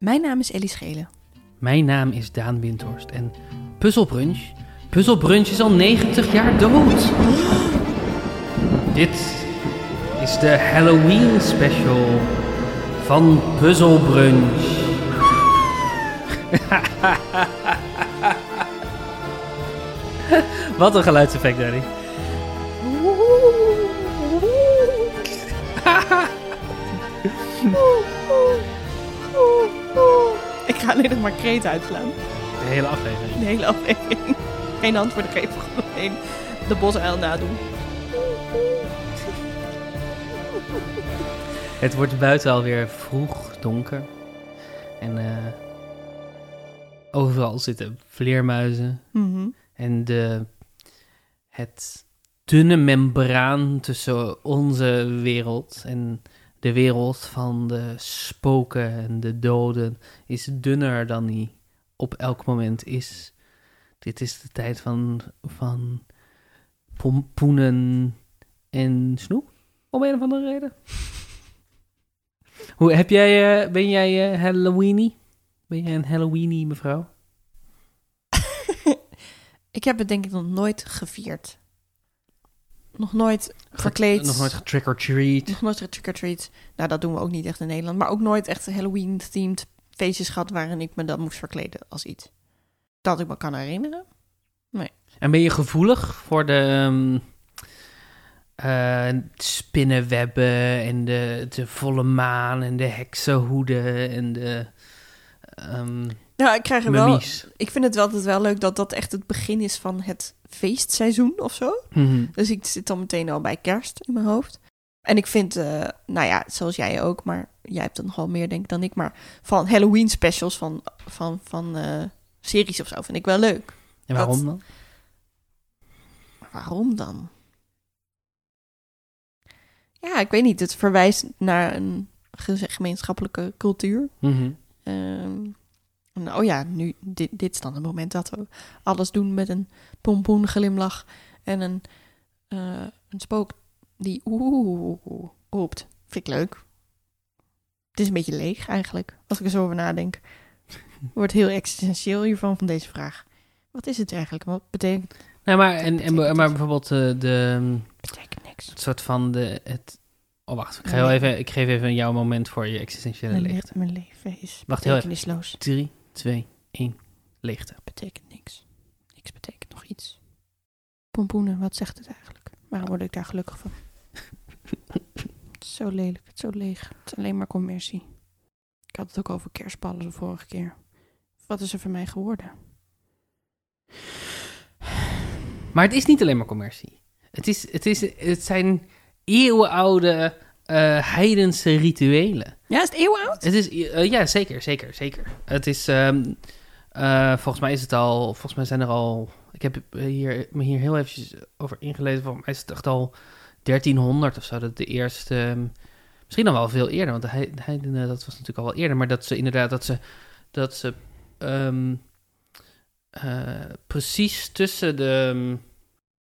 Mijn naam is Ellie Schelen. Mijn naam is Daan Windhorst en Puzzelbrunch, Puzzelbrunch is al 90 jaar dood. Dit is de Halloween special van Puzzelbrunch. Wat een geluidseffect, Daddy. Ik ga alleen nog maar kreet uitslaan. De hele aflevering. De hele aflevering. Geen antwoord geven, gewoon alleen de bosuil nadoen. Het wordt buiten alweer vroeg donker. En eh, overal zitten vleermuizen. Mhm. En de, het dunne membraan tussen onze wereld en de wereld van de spoken en de doden is dunner dan die op elk moment is. Dit is de tijd van, van pompoenen en snoep, om een of andere reden. Hoe, heb jij, eh, ben jij eh, Halloweenie? Ben jij een Halloweenie mevrouw? Ik heb het denk ik nog nooit gevierd. Nog nooit verkleed. Nog nooit trick or treat. Nog nooit trick-or-treat. Nou, dat doen we ook niet echt in Nederland. Maar ook nooit echt Halloween-themed feestjes gehad... waarin ik me dan moest verkleden als iets. Dat ik me kan herinneren. En ben je gevoelig voor de ehm, eh, spinnenwebben en de, de volle maan en de heksenhoeden en de ehm Nou, ik krijg er wel... Ik vind het wel altijd wel leuk dat dat echt het begin is van het feestseizoen of zo. Mhm. Dus ik zit dan meteen al bij kerst in mijn hoofd. En ik vind, eh, nou ja, zoals jij ook, maar jij hebt er nogal meer denk ik dan ik, maar van Halloween specials van, van, van eh, series of zo vind ik wel leuk. En waarom Dat- dan? Waarom dan? Ja, ik weet niet. Het verwijst naar een ge- gemeenschappelijke cultuur. En oh ja, nu, dit, dit is dan het moment dat we alles doen met een pompoen glimlach en een, eh, een spook die oeh roept. Vind ik leuk. Het is een beetje leeg eigenlijk, als ik er zo over nadenk. Wordt heel existentieel hiervan, van deze vraag. Wat is het eigenlijk? Wat betekent, Nou, maar, en, en, maar bijvoorbeeld eh, de, betekent niks. het soort van de... Het, oh, wacht. Ik, ga heel even, ik geef even jouw moment voor je existentiële Mijn, le- leegte. mijn leven is Wacht, heel even. betekenisloos. 3, 2, 1. Leegte. Betekent niks. Niks betekent nog iets. Pompoenen, wat zegt het eigenlijk? Waarom word ik daar gelukkig van? het is zo lelijk, het is zo leeg. Het is alleen maar commercie. Ik had het ook over kerstballen de vorige keer. Wat is er van mij geworden? Maar het is niet alleen maar commercie. Het, is, het, is, het zijn eeuwenoude eh heidense rituelen. Ja, is het eeuwenoud? Het is, eh, ja, zeker, zeker, zeker. Het is, ehm, eh, volgens mij is het al, volgens mij zijn er al, ik heb hier, me hier heel eventjes over ingelezen, volgens mij is het echt al 1300 of zo, dat de eerste, ehm, misschien dan wel veel eerder, want de hei- de heidenen, dat was natuurlijk al wel eerder, maar dat ze inderdaad, dat ze, dat ze eh, precies tussen de,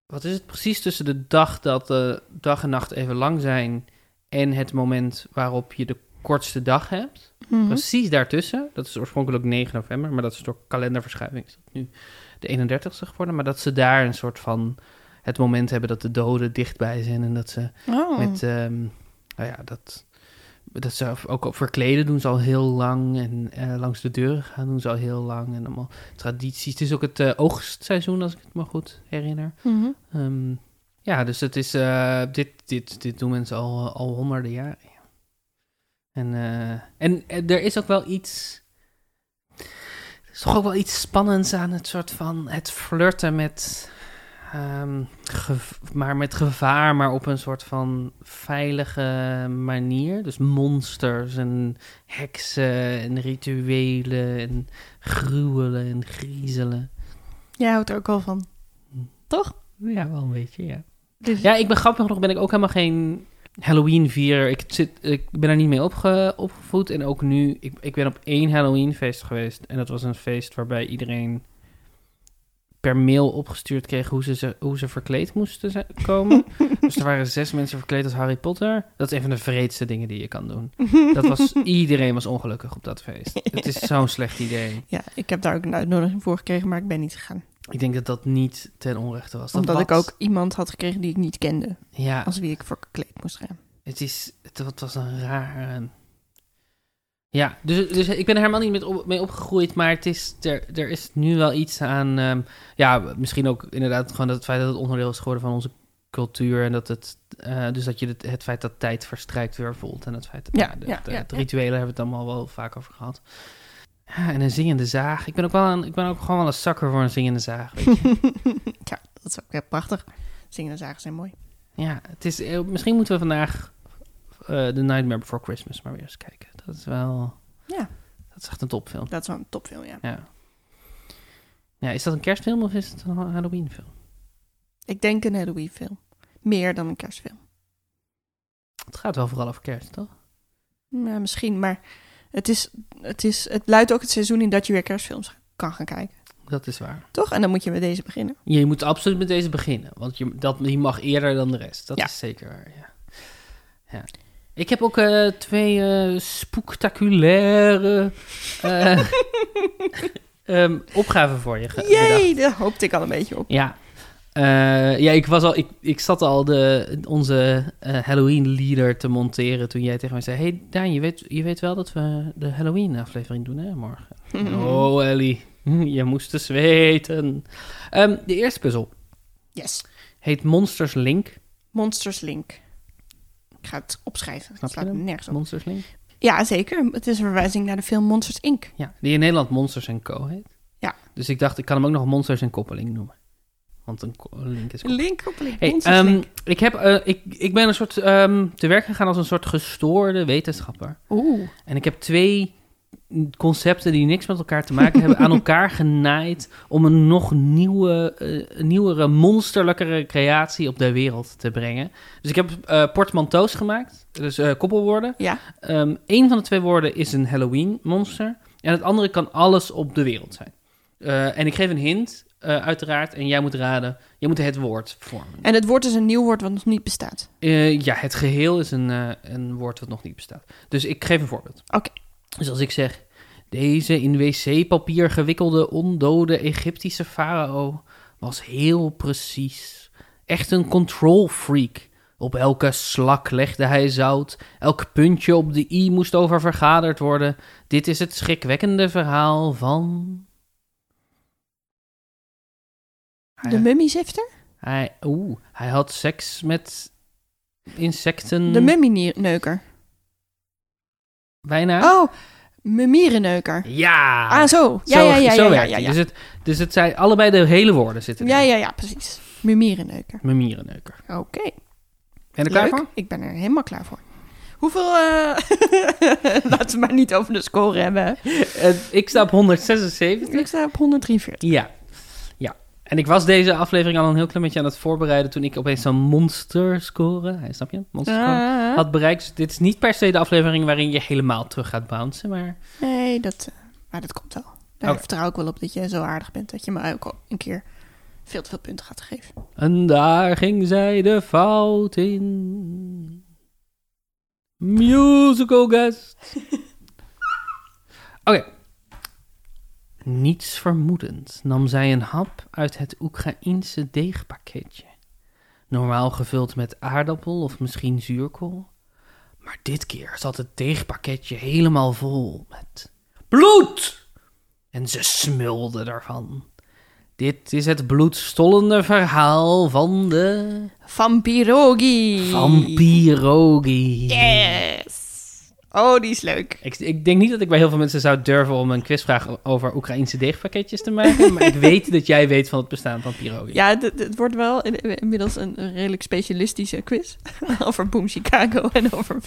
wat is het, precies tussen de dag dat de dag en nacht even lang zijn en het moment waarop je de kortste dag hebt, Mhm. Precies daartussen, dat is oorspronkelijk 9 november, maar dat is door kalenderverschuiving is dat nu de 31ste geworden. Maar dat ze daar een soort van het moment hebben dat de doden dichtbij zijn en dat ze Oh. met, ehm, nou ja, dat, dat ze ook op verkleden doen ze al heel lang en eh, langs de deuren gaan doen ze al heel lang en allemaal tradities. Het is ook het eh, oogstseizoen, als ik het me goed herinner. Ehm, ja, dus het is, eh, dit, dit, dit doen mensen al, al honderden jaren. ja. En, eh, en eh, er is ook wel iets. Er is toch ook wel iets spannends aan het soort van. Het flirten met. ehm, maar met gevaar, maar op een soort van veilige manier. Dus monsters en heksen en rituelen en gruwelen en griezelen. Jij houdt er ook wel van. Toch? Ja, wel een beetje, ja. Dus, Ja, ik ben grappig genoeg, ben ik ook helemaal geen Halloween vier. Ik, zit, ik ben er niet mee opge, opgevoed. En ook nu, ik, ik ben op één Halloween feest geweest. En dat was een feest waarbij iedereen per mail opgestuurd kregen hoe ze, ze- hoe ze verkleed moesten zijn- komen. dus er waren zes mensen verkleed als Harry Potter. Dat is een van de vreedste dingen die je kan doen. Dat was, iedereen was ongelukkig op dat feest. Het is zo'n slecht idee. Ja, ik heb daar ook een uitnodiging voor gekregen, maar ik ben niet gegaan. Ik denk dat dat niet ten onrechte was. Dat Omdat ik ook iemand had gekregen die ik niet kende, Ja, als wie ik voor gekleed moest gaan. het, is, het, was een raar... Ja, dus, dus ik ben er helemaal niet met op- mee opgegroeid, maar het is, er, er is nu wel iets aan... ehm, ja, misschien ook inderdaad gewoon het feit dat het onderdeel is geworden van onze cultuur. En dat het, eh, dus dat je het, het feit dat tijd verstrijkt weer voelt. En het feit dat Ja, de, ja, de- ja, ja. rituelen hebben we het allemaal wel vaak over gehad. Ja, en een zingende zaag. Ik ben ook wel een, ik ben ook gewoon wel een zakker voor een zingende zaag. Weet je. ja, dat is ook heel prachtig. Zingende zagen zijn mooi. ja, het is, eh, misschien moeten we vandaag eh The Nightmare Before Christmas maar weer eens kijken. Dat is wel... Ja. Dat is echt een topfilm. Dat is wel een topfilm, ja. Ja. Ja, is dat een kerstfilm of is het een Halloweenfilm? Ik denk een Halloween film. Meer dan een kerstfilm. Het gaat wel vooral over kerst, toch? Ja, misschien, maar het, is, het, is, het luidt ook het seizoen in dat je weer kerstfilms kan gaan kijken. Dat is waar. Toch? En dan moet je met deze beginnen. Je moet absoluut met deze beginnen, want je, dat, die mag eerder dan de rest. Dat Ja. is zeker waar, ja. ja. Ik heb ook eh, twee eh spectaculaire eh, ehm, opgaven voor je. Jee, daar hoopte ik al een beetje op. Ja. Eh, ja, ik, was al, ik, ik zat al de, onze eh, Halloween-leader te monteren toen jij tegen mij zei... hey Daan, je weet, je weet wel dat we de Halloween-aflevering doen, hè, morgen? Oh, Ellie, je moest dus weten. Ehm, de eerste puzzel Yes. heet Monsters Link. Monsters Link. Ik ga het opschrijven. Snap Het je slaat hem? nergens op. Monsters Link? Ja, zeker. Het is een verwijzing naar de film Monsters Inc. Ja, die in Nederland Monsters Co. heet. Ja. Dus ik dacht, ik kan hem ook nog Monsters en Koppeling noemen. Want een een link is koppeling. Link op link. Hey, ehm, Link. ik, heb, eh, ik, ik ben een soort ehm, te werk gegaan als een soort gestoorde wetenschapper. Oeh. En ik heb twee concepten die niks met elkaar te maken hebben aan elkaar genaaid om een nog nieuwe, eh, nieuwere, monsterlijkere creatie op de wereld te brengen. Dus ik heb eh portmanteaus gemaakt, dus koppelwoorden. Ja. Ehm Eén van de twee woorden is een Halloween monster en het andere kan alles op de wereld zijn. En ik geef een hint, eh, uiteraard, en jij moet raden, jij moet het woord vormen. En het woord is een nieuw woord wat nog niet bestaat. Eh, ja, het geheel is een, eh, een woord wat nog niet bestaat. Dus ik geef een voorbeeld. Oké. Dus als ik zeg... Deze in wc-papier gewikkelde ondode Egyptische farao was heel precies. Echt een control freak. Op elke slak legde hij zout. Elk puntje op de i moest over vergaderd worden. Dit is het schrikwekkende verhaal van... De mummiezifter? Hij, oeh, hij had seks met insecten. De mummieneuker. Bijna. Oh, mummierenneuker. Ja. Ah, zo. Ja, zo, ja, ja, zo ja, ja. Dus, het, dus het zijn allebei de hele woorden zitten Ja, erin. ja, ja, precies. Mummierenneuker. Memierenneuker. Oké. Ben je er klaar voor? Ik ben er helemaal klaar voor. Hoeveel... eh Laten we maar niet over de score hebben. Eh, ik sta op 176. Ik sta op 143. Ja. En ik was deze aflevering al een heel klein beetje aan het voorbereiden toen ik opeens zo'n monster score, hij snap je? Monster score, Ah, had bereikt. Dus dit is niet per se de aflevering waarin je helemaal terug gaat bouncen, maar nee, dat, eh, maar dat komt wel. Daar Oké. vertrouw ik wel op dat je zo aardig bent dat je me ook al een keer veel te veel punten gaat geven. En daar ging zij de fout in. Musical guest. Oké. Niets vermoedend nam zij een hap uit het Oekraïense deegpakketje. Normaal gevuld met aardappel of misschien zuurkool. Maar dit keer zat het deegpakketje helemaal vol met bloed. En ze smulde ervan. Dit is het bloedstollende verhaal van de Vampirogi. vampirogi. Yes. Oh, die is leuk. Ik, ik denk niet dat ik bij heel veel mensen zou durven om een quizvraag over Oekraïnse deegpakketjes te maken. maar ik weet dat jij weet van het bestaan van pierogi. Ja, het- wordt wel in- inmiddels een een redelijk specialistische quiz. over Boom Chicago en over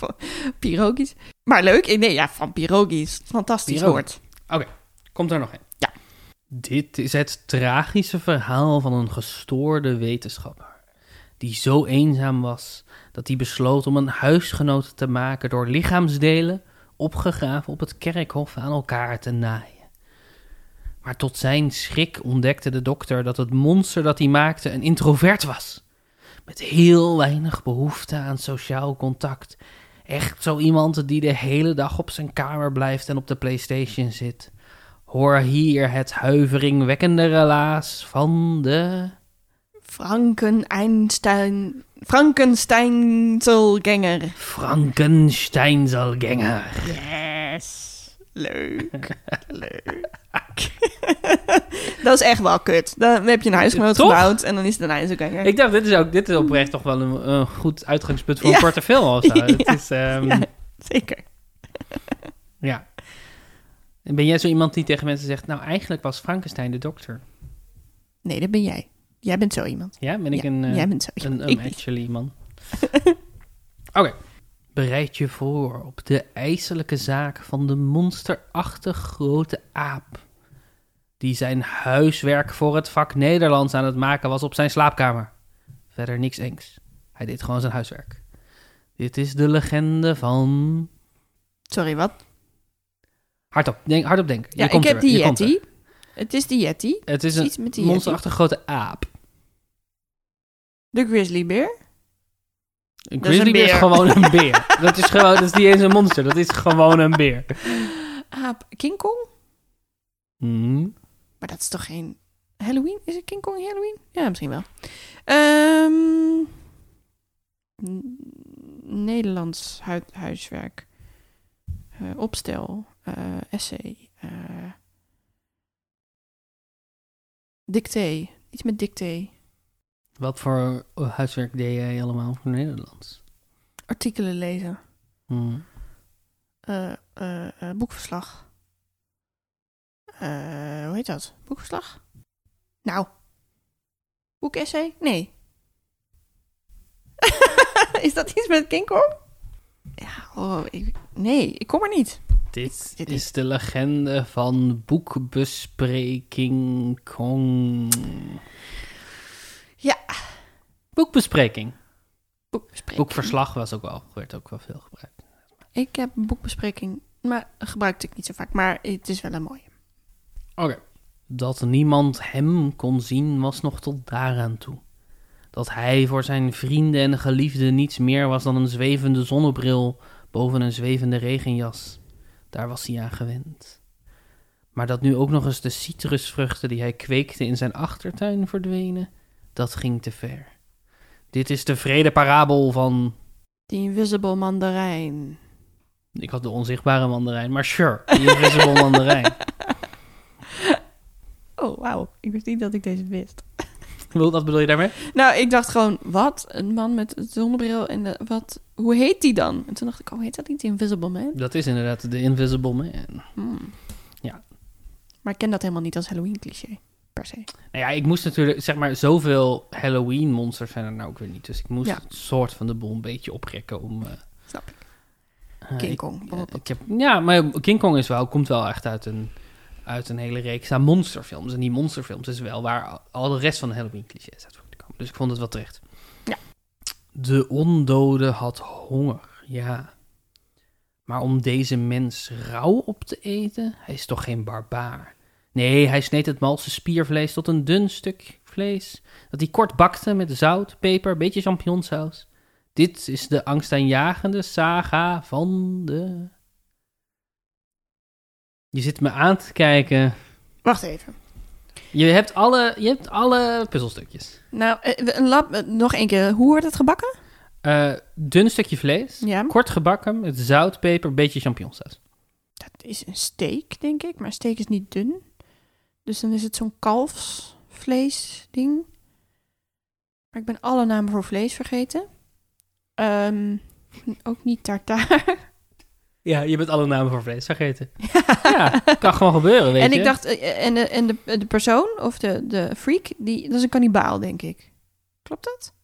pierogies. Maar leuk. Nee, ja, van pierogies. Fantastisch woord. Komt er nog een? Ja. Dit is het tragische verhaal van een gestoorde wetenschapper. Die zo eenzaam was dat hij besloot om een huisgenoot te maken door lichaamsdelen opgegraven op het kerkhof aan elkaar te naaien. Maar tot zijn schrik ontdekte de dokter dat het monster dat hij maakte een introvert was. Met heel weinig behoefte aan sociaal contact. Echt zo iemand die de hele dag op zijn kamer blijft en op de PlayStation zit. Hoor hier het huiveringwekkende relaas van de. Frankenstein... Frankensteinzelganger. Frankensteinselganger. Yes. Leuk. Leuk. dat is echt wel kut. Dan heb je een huisgenoot Toch? gebouwd en dan is het een ijzelganger. Ik dacht, dit is ook dit is oprecht toch wel een, een goed uitgangspunt voor een korte film of zo. Ja. Het is, ehm, Ja, zeker. Ja. En ben jij zo iemand die tegen mensen zegt, nou eigenlijk was Frankenstein de dokter? Nee, dat ben jij. Jij bent zo iemand. Ja, ben ik Ja, een, jij bent zo een, iemand. actually man? Oké. Bereid je voor op de ijselijke zaak van de monsterachtig grote aap. Die zijn huiswerk voor het vak Nederlands aan het maken was op zijn slaapkamer. Verder niks engs. Hij deed gewoon zijn huiswerk. Dit is de legende van... Sorry, wat? Hardop, denk, hardop denken. Je Ja, ik komt heb die. Yeti. Het is die Yeti. Het is Is een iets met die Yeti. monsterachtig grote aap. De grizzlybeer. Een Dat is een is beer. gewoon een beer. dat is gewoon, dat is niet eens een monster, dat is gewoon een beer. Aap. King Kong? Hmm. Maar dat is toch geen Halloween? Is het King Kong Halloween? Ja, misschien wel. Ehm, N- Nederlands hui- huiswerk. Eh, opstel. eh, essay. eh dicté. Iets met dicté. Wat voor eh, huiswerk deed jij allemaal voor Nederlands? Artikelen lezen. Hmm. eh, eh, boekverslag. Hoe heet dat? Boekverslag? Nou. Boekessay? Nee. is dat iets met King Kong? Ja, oh, ik, nee, ik kom er niet. Dit Dit is de legende van boekbespreking Kong. Ja. Boekbespreking. Boekbespreking. Boekverslag was ook wel, werd ook wel veel gebruikt. Ik heb een boekbespreking, maar gebruikte ik niet zo vaak. Maar het is wel een mooie. Oké. Dat niemand hem kon zien was nog tot daaraan toe. Dat hij voor zijn vrienden en geliefden niets meer was dan een zwevende zonnebril boven een zwevende regenjas. Daar was hij aan gewend. Maar dat nu ook nog eens de citrusvruchten die hij kweekte in zijn achtertuin verdwenen, dat ging te ver. Dit is de vrede parabel van... Die Invisible Mandarijn. Ik had de onzichtbare mandarijn, maar sure, die invisible mandarijn. Oh, wauw. Ik wist niet dat ik deze wist. Wat bedoel je daarmee? Nou, ik dacht gewoon, wat? Een man met een zonnebril en de, wat? Hoe heet die dan? En toen dacht ik, oh, heet dat niet die Invisible Man? Dat is inderdaad de invisible man. Hmm. Ja. Maar ik ken dat helemaal niet als Halloween-cliché, per se. Nou ja, ik moest natuurlijk, zeg maar, zoveel Halloween-monsters zijn er nou ook weer niet. Dus ik moest Ja. het soort van de boel een beetje oprekken om... eh, Snap ik. eh, King Kong, ja, bijvoorbeeld. ik heb, ja, maar King Kong is wel, komt wel echt uit een, uit een hele reeks aan monsterfilms. En die monsterfilms is wel waar al- de rest van de Halloween-clichés uit voortkomen. Dus ik vond het wel terecht. Ja. De ondode had honger, ja. Maar om deze mens rauw op te eten, hij is toch geen barbaar. Nee, hij sneed het malse spiervlees tot een dun stuk vlees, dat hij kort bakte met zout, peper, beetje champignonsaus. Dit is de angstaanjagende saga van de... Je zit me aan te kijken. Wacht even. Je hebt alle, je hebt alle puzzelstukjes. Nou, eh, een lab, eh, nog één keer. Hoe wordt het gebakken? Eh, dun stukje vlees, Ja. kort gebakken met zout, peper, beetje champignonsaus. Dat is een steak, denk ik. Maar steak is niet dun. Dus dan is het zo'n kalfsvlees ding. Maar ik ben alle namen voor vlees vergeten. Ehm, ook niet tartaar. Ja, je bent alle namen voor vlees vergeten. ja, kan gewoon gebeuren, weet en je. ik dacht, eh, en, de, en de, de persoon, of de, de freak, die, dat is een kannibaal, denk ik. Klopt dat?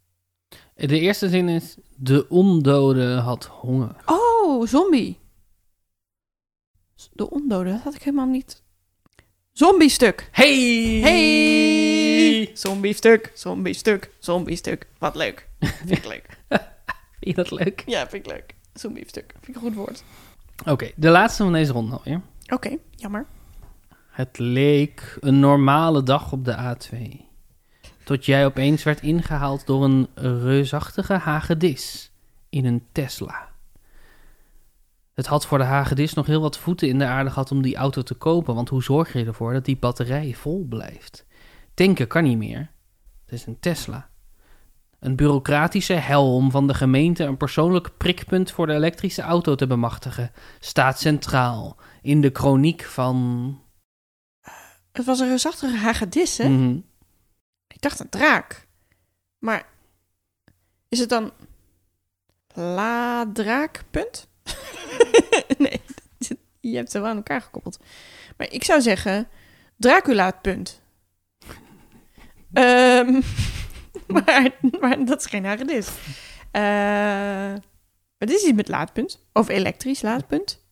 De eerste zin is, de ondode had honger. Oh, zombie. De ondode, dat had ik helemaal niet. Zombie-stuk. Hey! Hey! Zombie-stuk, zombie-stuk, zombie-stuk. Wat leuk. Vind ik leuk. Vind je dat leuk? Ja, vind ik leuk. Zombie-stuk. Vind ik een goed woord. Oké, de laatste van deze ronde alweer. Oké, jammer. Het leek een normale dag op de A2. Tot jij opeens werd ingehaald door een reusachtige hagedis in een Tesla. Het had voor de hagedis nog heel wat voeten in de aarde gehad om die auto te kopen, want hoe zorg je ervoor dat die batterij vol blijft? Tanken kan niet meer. Het is een Tesla. Een bureaucratische helm van de gemeente een persoonlijk prikpunt voor de elektrische auto te bemachtigen, staat centraal in de chroniek van. Het was een reusachtige hagedis, hè? Mhm. Ik dacht een draak. Maar is het dan la draakpunt? nee, je hebt ze wel aan elkaar gekoppeld. Maar ik zou zeggen Draculaatpunt. Ehm maar, maar dat is geen hagedis. Eh het is iets met laadpunt. Of elektrisch laadpunt.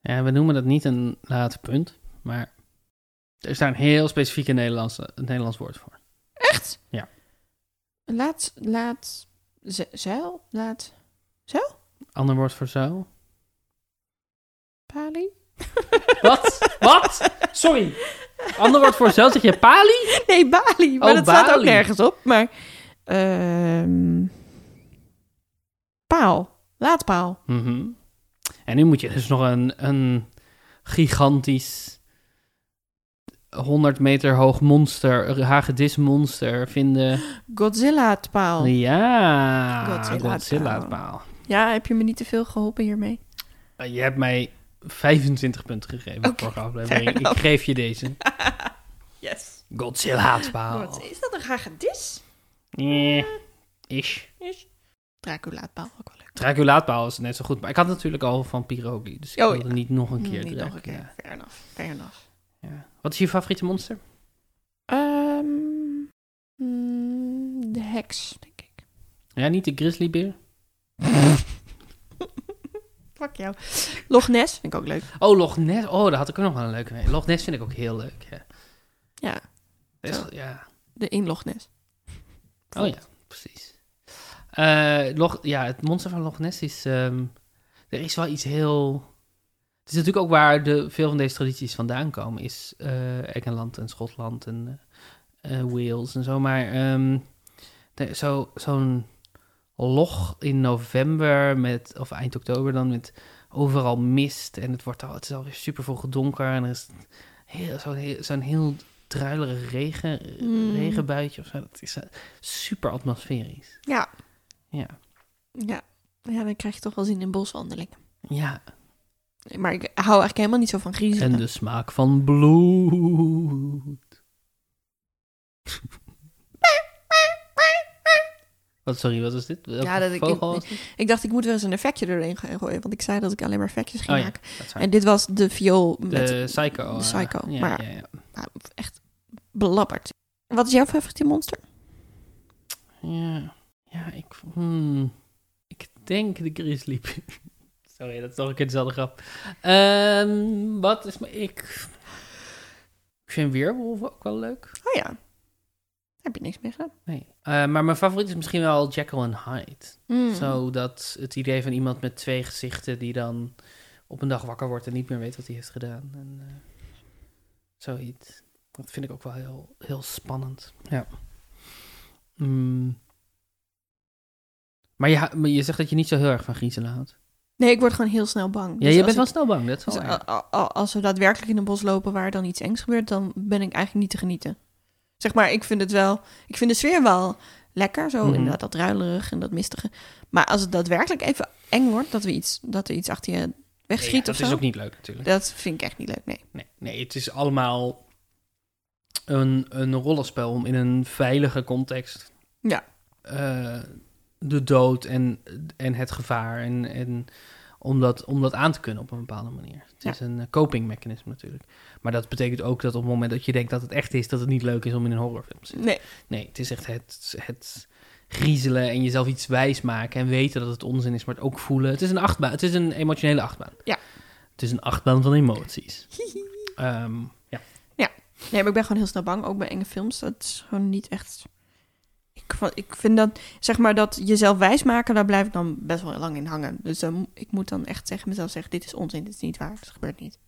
Ja, we noemen dat niet een laadpunt, maar er is daar een heel specifieke Nederlandse, een Nederlands woord voor. Echt? Ja. Laat, laat, ze- zeil, laat, zeil, Ander woord voor zo. Wat? Wat? Sorry. Ander woord voor zo zeg je pali? Nee, Bali. Maar Oh, dat staat ook Bali. nergens op. Maar, ehm paal. Laadpaal. Mhm. En nu moet je dus nog een, een gigantisch 100 meter hoog monster, hagedismonster vinden. Godzilla-paal. Ja, Godzilla-paal. Ja, heb je me niet te veel geholpen hiermee? Uh, Je hebt mij 25 punten gegeven Oké, vorige aflevering. fair Ik geef je deze. Yes. Godzilla-paal. Wat, is dat een hagedis? Nee, is. Is. Draculaatpaal, ook wel leuk. Draculaatpaal is net zo goed. Maar ik had natuurlijk al van Pirogli. Dus ik Oh, wilde niet nog een keer Niet nog een keer. Fair enough. Fair enough. Ja. Wat is je favoriete monster? Ehm, mm, de heks, denk ik. Ja, niet de grizzlybeer. Fuck jou. Loch Ness vind ik ook leuk. Oh, Loch Ness. Oh, daar had ik ook nog wel een leuke mee. Loch Ness vind ik ook heel leuk. Ja. Ja, ja. de in Loch Ness. Oh ja, precies. Eh, Loch, ja, het monster van Loch Ness is... ehm, er is wel iets heel... Het is natuurlijk ook waar de, veel van deze tradities vandaan komen. Is eh, Engeland en Schotland en eh, Wales en zo. Maar ehm, de- zo, zo'n log in november met, of eind oktober dan met overal mist. En het, wordt al, het is alweer super vroeg donker. En er is heel, zo'n heel, zo'n heel druilerige regen, Mm. regenbuitje of zo. Dat is eh, super atmosferisch. Ja. Ja. Ja. Ja, dan krijg je toch wel zin in boswandelingen. Ja, Maar ik hou eigenlijk helemaal niet zo van griezelen. en de smaak van bloed. Wat, sorry, wat is dit? Welke Ja, dat ik- was dacht, ik moet wel eens een effectje erin gaan gooien. Want ik zei dat ik alleen maar effectjes ging Oh maken. En dit was de viool met De Psycho. eh, Psycho, ja, maar- ja, ja. nou, echt belabberd. Wat is jouw favoriete monster? Ja, ja ik, hmm, ik denk de grizzly. Sorry, dat is nog een keer dezelfde grap. Ehm, wat is. Ik, ik vind Weerwolf ook wel leuk. Oh ja. Heb je niks mee gedaan. Nee. Eh, maar mijn favoriet is misschien wel Jekyll en Hyde. Mm. Zo dat het idee van iemand met twee gezichten die dan op een dag wakker wordt en niet meer weet wat hij heeft gedaan. En, eh, zoiets. Dat vind ik ook wel heel, heel spannend. Ja. Mm. Maar, je, maar je zegt dat je niet zo heel erg van griezelen houdt. Nee, ik word gewoon heel snel bang. Ja, Dus je bent wel snel bang, dat is dus wel a- waar. a- a- als we daadwerkelijk in een bos lopen waar dan iets engs gebeurt, dan ben ik eigenlijk niet te genieten. Zeg maar, ik vind het wel, ik vind de sfeer wel lekker, zo Mhm. inderdaad dat ruilerig en dat mistige. Maar als het daadwerkelijk even eng wordt, dat, we iets, dat er iets achter je Nee, ja, wegschiet dat is zo, ook niet leuk natuurlijk. dat vind ik echt niet leuk, nee. Nee, nee, het is allemaal een, een rollenspel om in een veilige context Ja. eh, de dood en, en het gevaar en, en om, dat, om dat aan te kunnen op een bepaalde manier. Het Ja. is een eh, coping mechanisme natuurlijk. Maar dat betekent ook dat op het moment dat je denkt dat het echt is, dat het niet leuk is om in een horrorfilm te zitten. Nee, Nee, het is echt het, het griezelen en jezelf iets wijs maken en weten dat het onzin is, maar het ook voelen. Het is een achtbaan. Het is een emotionele achtbaan. Ja. Het is een achtbaan van emoties. Ehm, ja. nee, maar ik ben gewoon heel snel bang, ook bij enge films. Dat is gewoon niet echt... Ik, ik vind dat, zeg maar, dat jezelf wijsmaken, daar blijf ik dan best wel lang in hangen. Dus dan, ik moet dan echt tegen mezelf zeggen, dit is onzin, dit is niet waar, het gebeurt niet.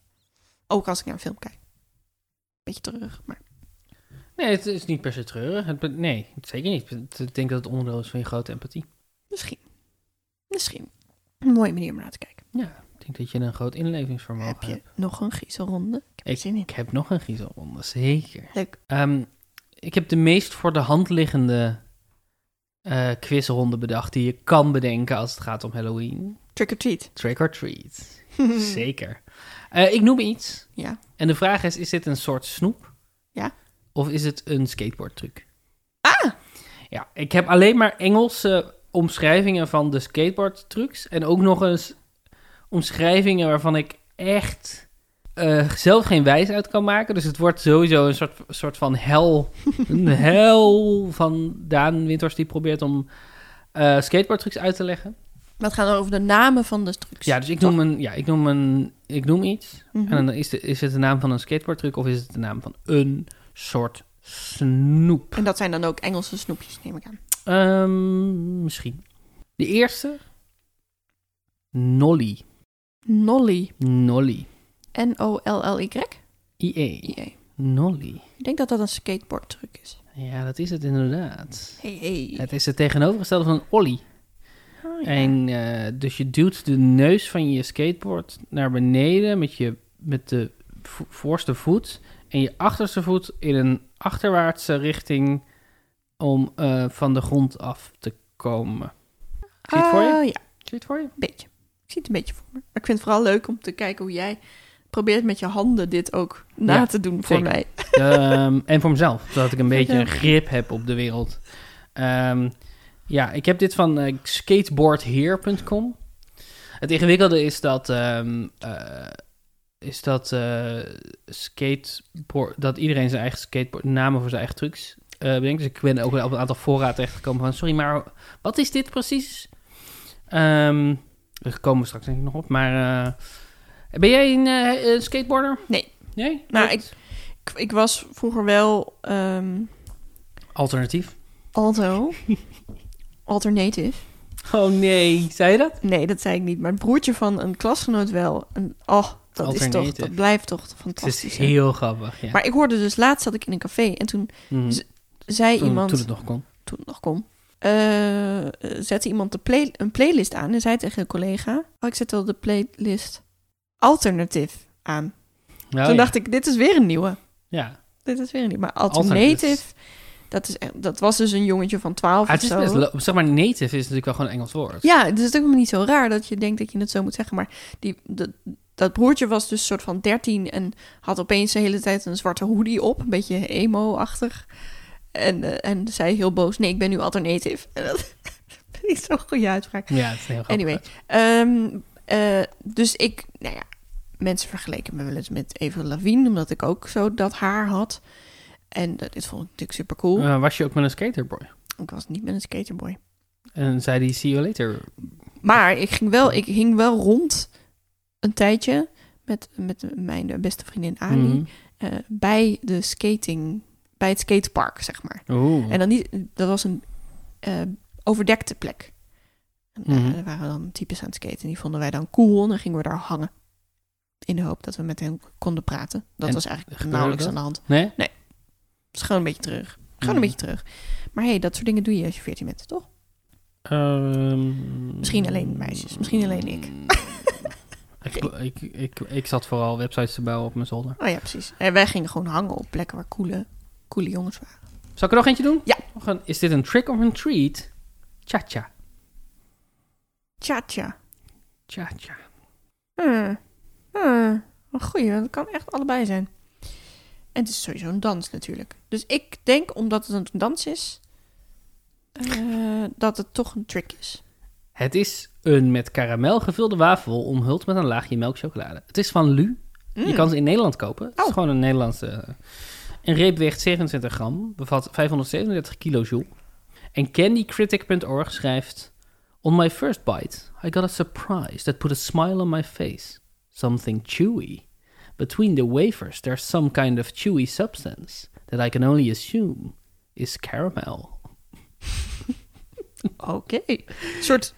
Ook als ik naar een film kijk. Beetje terug, maar Nee, het is niet per se treurig. Het, nee, zeker niet. Ik denk dat het onderdeel is van je grote empathie. misschien. Misschien. Een mooie manier om naar te kijken. Ja, ik denk dat je een groot inlevingsvermogen Heb je hebt. nog een griezelronde? Ik heb Ik, zin in. ik heb nog een griezelronde, zeker. Leuk. Ehm, ik heb de meest voor de hand liggende eh, quizronde bedacht die je kan bedenken als het gaat om Halloween. Trick or treat. Trick or treat. Zeker. Eh, ik noem iets. Ja. En de vraag is, is dit een soort snoep? Ja. Of is het een skateboardtruc? Ah! Ja, ik heb alleen maar Engelse omschrijvingen van de skateboardtrucs. En ook nog eens omschrijvingen waarvan ik echt eh, zelf geen wijs uit kan maken. Dus het wordt sowieso een soort, soort van hel. een hel van Daan Winters die probeert om eh skateboardtrucs uit te leggen. Maar het gaat over de namen van de trucs. Ja, dus ik noem, een, ja, ik noem, een, ik noem iets. Mhm. En dan is, de, is het de naam van een skateboardtruc of is het de naam van een soort snoep? En dat zijn dan ook Engelse snoepjes, neem ik aan. Ehm, misschien. De eerste. Nolly. Nolly. Nolly. N-O-L-L-Y? IE. I-E. Nolly. Ik denk dat dat een skateboardtruc is. Ja, dat is het inderdaad. Hey, hey. Het is het tegenovergestelde van een ollie. Oh, ja. En eh, dus je duwt de neus van je skateboard naar beneden met, je, met de vo- voorste voet en je achterste voet in een achterwaartse richting om eh, van de grond af te komen. Zie je het voor je? Ah, ja, Zie je het voor je? een beetje. Ik zie het een beetje voor me. Maar ik vind het vooral leuk om te kijken hoe jij probeert met je handen dit ook na Ja, te doen voor zeker. mij. Ehm, en voor mezelf, zodat ik een beetje een grip heb op de wereld. Ehm, ja, ik heb dit van eh, skateboardheer.com. Het ingewikkelde is dat, ehm, eh, is dat, eh, skateboard, dat iedereen zijn eigen skateboard, namen voor zijn eigen trucs bedenkt. Dus ik ben ook op een aantal fora terechtgekomen van, sorry, maar wat is dit precies? Daar komen we straks denk ik nog op. Maar ben jij een eh, een skateboarder? Nee. Nee? Nou, Nooit? Ik, ik was vroeger wel ehm Alternatief? alto. Alternative. Oh nee, zei je dat? Nee, dat zei ik niet. Maar het broertje van een klasgenoot wel. En, oh, dat, is toch, dat blijft toch Het is fantastisch. heel grappig, ja. Maar ik hoorde dus laatst zat ik in een café en toen Mhm. zei toen, iemand toen het nog kon. toen het nog kon, eh, zette iemand de play, een playlist aan en zei tegen een collega: Oh, ik zet wel de playlist Alternative aan. Oh, toen ja. dacht ik: Dit is weer een nieuwe. Ja. Dit is weer een nieuwe. Maar Alternative. Dat, is, dat was dus een jongetje van 12 Ah, het of is zo. best zeg maar, native is natuurlijk wel gewoon een Engels woord. Ja, het is ook helemaal niet zo raar dat je denkt dat je het zo moet zeggen. Maar die, dat, dat broertje was dus soort van 13 en had opeens de hele tijd een zwarte hoodie op. Een beetje emo-achtig. En, eh, en zei heel boos, nee, ik ben nu alternative. En dat ik zo'n goede uitspraak. Ja, het is heel grappig. Anyway, eh, dus ik, nou ja, mensen vergeleken me wel eens met Eva Lavigne, omdat ik ook zo dat haar had. En eh, dit vond ik natuurlijk super cool. Eh, was je ook met een skaterboy? Ik was niet met een skaterboy. En zei die see you later? Maar ik ging wel, ik hing wel rond een tijdje met, met mijn beste vriendin Ali Mhm. eh, bij de skating, bij het skatepark, zeg maar. Oeh. En dan niet, dat was een overdekte plek. En, eh, Mhm. waren dan types aan het skaten. En die vonden wij dan cool. En dan gingen we daar hangen. In de hoop dat we met hen konden praten. Dat En was eigenlijk nauwelijks dat? aan de hand. Nee? Het is gewoon een beetje terug. Gewoon Mhm. een beetje terug. Maar hey, dat soort dingen doe je als je 14 bent, toch? Ehm, Misschien alleen meisjes, misschien alleen ik. ik, ik, ik, ik zat vooral websites te bouwen op mijn zolder. Oh ja, precies. En wij gingen gewoon hangen op plekken waar coole, coole jongens waren. Zal ik er nog eentje doen? Ja. Is dit een trick of een treat? Cha-cha. Tja-tja. Cha-cha. Hmm. Hmm. Een goeie, dat kan echt allebei zijn. En het is sowieso een dans natuurlijk. Dus ik denk, omdat het een dans is, eh, dat het toch een trick is. Het is een met karamel gevulde wafel omhuld met een laagje melkchocolade. Het is van Lu. Je Mm. kan ze in Nederland kopen. Het is Oh. gewoon een Nederlandse... Een reep weegt 27 gram, bevat 537 kilojoule. En candycritic.org schrijft... On my first bite, I got a surprise that put a smile on my face. Something chewy. Between the wafers, there's some kind of chewy substance that I can only assume is caramel. Oké. Een soort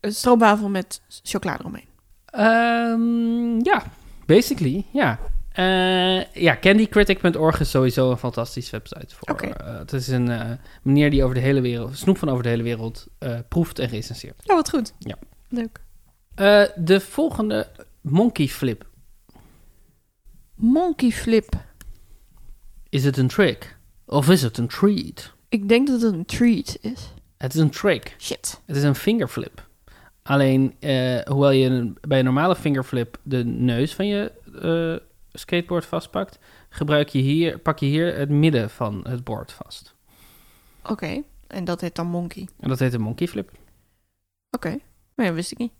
een stroopwafel met chocolade eromheen. Ehm, ja, basically, ja. Eh, ja, candycritic.org is sowieso een fantastische website voor. Oké. eh, het is een eh, meneer die over de hele wereld, snoep van over de hele wereld, proeft en recenseert. Oh, wat goed. Ja. Leuk. Eh, de volgende Monkey Flip. Monkey flip. Is het een trick? Of is het een treat? Ik denk dat het een treat is. Het is een trick. Shit. Het is een fingerflip. Alleen, hoewel je bij een normale fingerflip de neus van je skateboard vastpakt, gebruik je hier, pak je hier het midden van het board vast. Oké. En dat heet dan monkey. En dat heet een monkey flip. Oké. Maar ja, wist ik niet.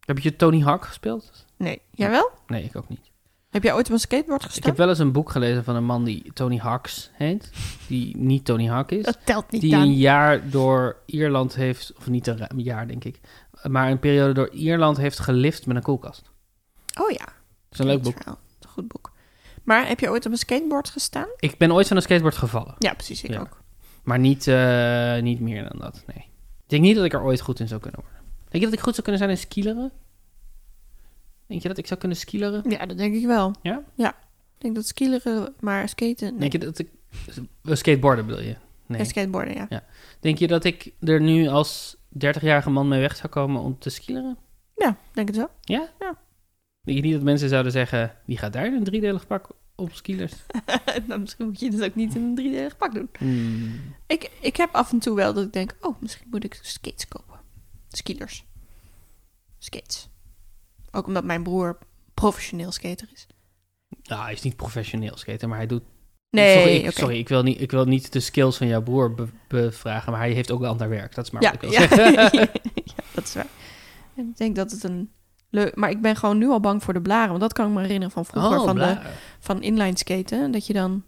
Heb je Tony Hawk gespeeld? Nee. Jij wel? Nee, ik ook niet. Heb jij ooit op een skateboard Ik gestaan? heb wel eens een boek gelezen van een man die Tony Hawks heet. Die niet Tony Hawk is. Dat telt niet Die aan. een jaar door Ierland heeft, of niet een jaar denk ik, maar een periode door Ierland heeft gelift met een koelkast. Oh ja. Dat is een leuk boek. verhaal. Goed boek. Maar heb je ooit op een skateboard gestaan? Ik ben ooit van een skateboard gevallen. Ja, precies. Ik Ja. ook. Maar niet, eh, niet meer dan dat, nee. Ik denk niet dat ik er ooit goed in zou kunnen worden. Denk je dat ik goed zou kunnen zijn in skileren? Denk je dat ik zou kunnen skileren? Ja, dat denk ik wel. Ja? Ja. Ik denk dat skileren, maar skaten... Nee. Denk je dat ik... eh, Skateboarden bedoel je? Nee. En skateboarden, ja. Denk je dat ik er nu als 30-jarige man mee weg zou komen om te skileren? Ja, denk het wel. Ja? Ja. Denk je niet dat mensen zouden zeggen... Wie gaat daar in een driedelig pak op skilers? nou, misschien moet je dat ook niet in een driedelig pak doen. Hmm. Ik, ik heb af en toe wel dat ik denk... Oh, misschien moet ik skates kopen. Skilers. Skates. Ook omdat mijn broer professioneel skater is. Nou, hij is niet professioneel skater, maar hij doet... Nee, sorry, ik, oké. sorry ik, wil niet, ik wil niet de skills van jouw broer be- bevragen, maar hij heeft ook wel ander werk. Dat is maar Ja, wat ik wil ja, zeggen. ja, dat is waar. Ik denk dat het een leuk... Maar ik ben gewoon nu al bang voor de blaren. Want dat kan ik me herinneren van vroeger. Oh, van, de, blaren. van inline skaten. Dat je dan...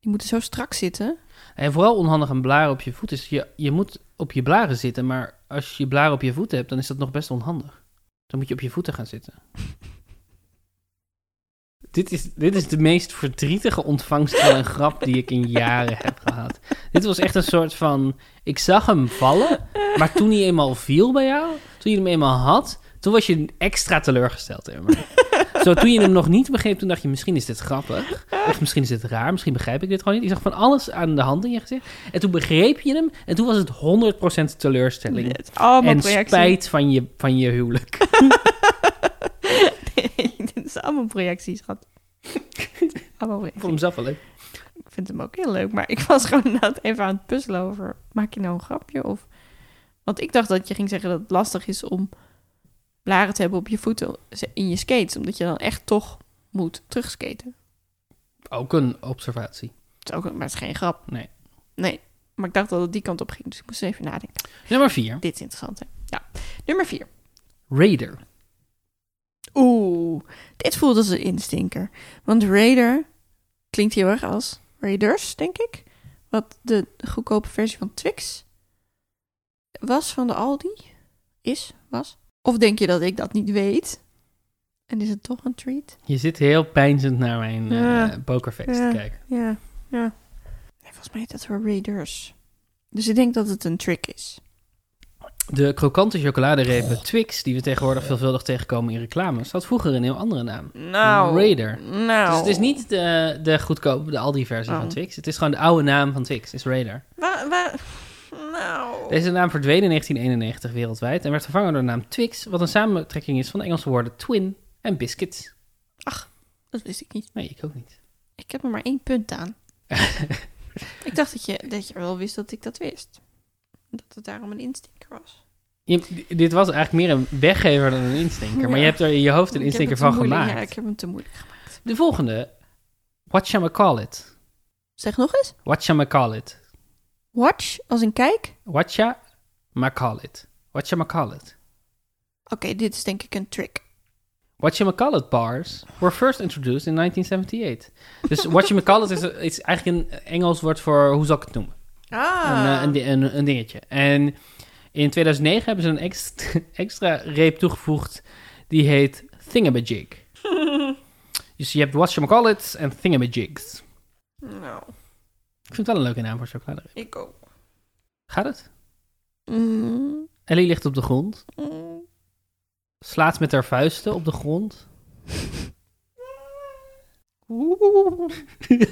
Die moeten zo strak zitten. En vooral onhandig een blaar op je voet is, je, je moet op je blaren zitten, maar als je blaren op je voeten hebt, dan is dat nog best onhandig. Dan moet je op je voeten gaan zitten. dit, is, dit is de meest verdrietige ontvangst van een grap die ik in jaren heb gehad. Dit was echt een soort van, ik zag hem vallen, maar toen hij eenmaal viel bij jou, toen je hem eenmaal had, toen was je extra teleurgesteld. Zo, toen je hem nog niet begreep, toen dacht je, misschien is dit grappig. Of misschien is dit raar, misschien begrijp ik dit gewoon niet. Ik zag van alles aan de hand in je gezicht. En toen begreep je hem. En toen was het 100% teleurstelling. Het en projectie. spijt van je, van je huwelijk. Nee, dit is allemaal projecties, schat. allemaal Ik vond hem zelf wel leuk. Ik vind hem ook heel leuk. Maar ik was gewoon inderdaad even aan het puzzelen over... Maak je nou een grapje? Of... Want ik dacht dat je ging zeggen dat het lastig is om blaren te hebben op je voeten in je skates. Omdat je dan echt toch moet terugskaten. Ook een observatie. Het is ook, maar het is geen grap. Nee. Nee. Maar ik dacht dat het die kant op ging. Dus ik moest even nadenken. Nummer 4. Dit is interessant, hè? Ja. Nummer vier. Raider. Oeh, dit voelt als een instinker. Want Raider klinkt heel erg als Raiders, denk ik. Wat de goedkope versie van Twix was van de Aldi. Is, was. Of denk je dat ik dat niet weet? En is het toch een treat? Je zit heel pijnzend naar mijn eh Ja. pokerface Ja. te kijken. Ja, ja. Nee, volgens mij heet dat wel Raiders. Dus ik denk dat het een trick is. De krokante chocoladerepen Twix, die we tegenwoordig veelvuldig tegenkomen in reclames, had vroeger een heel andere naam. Nou. Raider. Nou. Dus het is niet de, de goedkope, de Aldi-versie Oh. van Twix. Het is gewoon de oude naam van Twix, is Raider. Wa, wa, nou. Deze naam verdween in 1991 wereldwijd en werd vervangen door de naam Twix, wat een samentrekking is van de Engelse woorden twin en biscuits. Dat wist ik niet. Nee, ik ook niet. Ik heb er maar één punt aan. ik dacht dat je, dat je wel wist dat ik dat wist. Dat het daarom een instinker was. Je- dit was eigenlijk meer een weggever dan een instinker, maar je hebt er in je hoofd een Ik instinker van moeilijk- gemaakt. Ja, ik heb hem te moeilijk gemaakt. De volgende, what shall I call it? Zeg nog eens. What shall I call it? Watch, als een kijk. What shall I call it? What shall I call it? Oké, dit is denk ik een trick. Whatchamacallit bars were first introduced in 1978. Dus whatchamacallit is, is eigenlijk een Engels woord voor, hoe zal ik het noemen? Ah. Een, eh, een, di- een, een dingetje. En in 2009 hebben ze een extra, extra reep toegevoegd, die heet Thingamajig. dus je hebt whatchamacallits en Thingamajigs. nou, Ik vind het wel een leuke naam voor chocoladereep. ik ook. Gaat het? Mm, Ellie ligt op de grond, mm. slaat met haar vuisten op de grond. Oeh.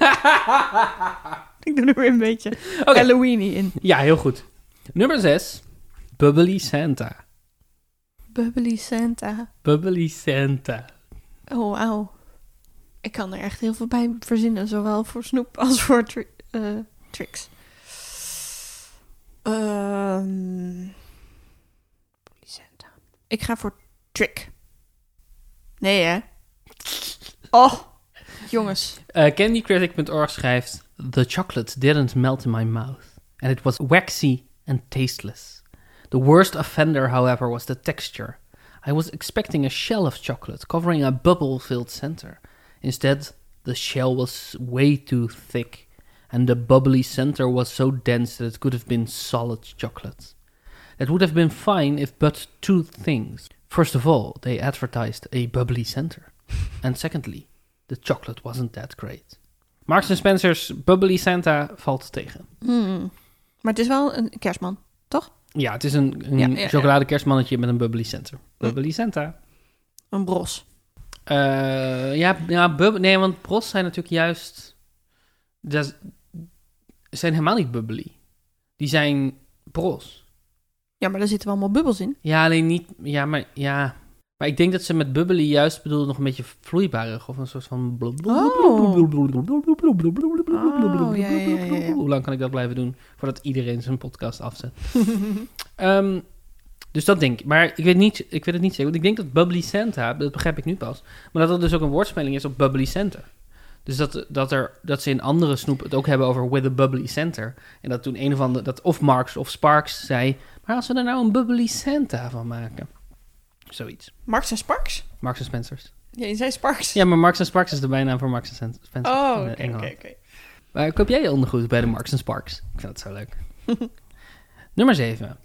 Ik doe er weer een beetje Oké. Halloweeny in. ja, heel goed. Nummer 6. Bubbly Santa. Bubbly Santa. Bubbly Santa. Oh, wauw. Ik kan er echt heel veel bij verzinnen, zowel voor snoep als voor eh, tricks. Ehm. Ik ga voor trick. Nee, hè? Oh, jongens. Uh, CandyCritic.org schrijft... The chocolate didn't melt in my mouth. And it was waxy and tasteless. The worst offender, however, was the texture. I was expecting a shell of chocolate covering a bubble-filled center. Instead, the shell was way too thick. And the bubbly center was so dense that it could have been solid chocolate. That would have been fine if but two things. First of all, they advertised a bubbly center. And secondly, the chocolate wasn't that great. Marks Spencer's Bubbly Santa valt tegen. Hmm. Maar het is wel een kerstman. Ja, het is een, een Ja, ja, ja. chocoladekerstmannetje met een Bubbly Center. Bubbly Santa. Een bros. Eh, ja, ja bub- nee, want pros zijn natuurlijk juist... Dat zijn helemaal niet bubbly. Die zijn pros. Ja, maar daar zitten wel allemaal bubbels in. Ja, alleen niet... Ja, maar ja... Maar ik denk dat ze met bubbly juist bedoelen nog een beetje vloeibarig. Of een soort van... Oh. Hoe lang kan ik dat blijven doen voordat iedereen zijn podcast afzet? Ehm, dus dat denk ik. Maar ik weet, niet, ik weet het niet zeker. Want ik denk dat Bubbly Santa, dat begrijp ik nu pas, maar dat er dus ook een woordspeling is op Bubbly Center. Dus dat, dat, er, dat ze in andere snoep het ook hebben over with a bubbly center. En dat toen een of andere, dat of Marx of Sparks zei, maar als we er nou een bubbly Santa van maken. Zoiets. Marks en Sparks? Marks en Spencers. Ja, je zei Sparks. Ja, maar Marks en Sparks is de bijnaam voor Marks en Spencer Oh, in oké, eh, oké, Engeland. oké. Maar koop jij je ondergoed bij de Marks en Sparks? Ik vind dat zo leuk. Nummer 7.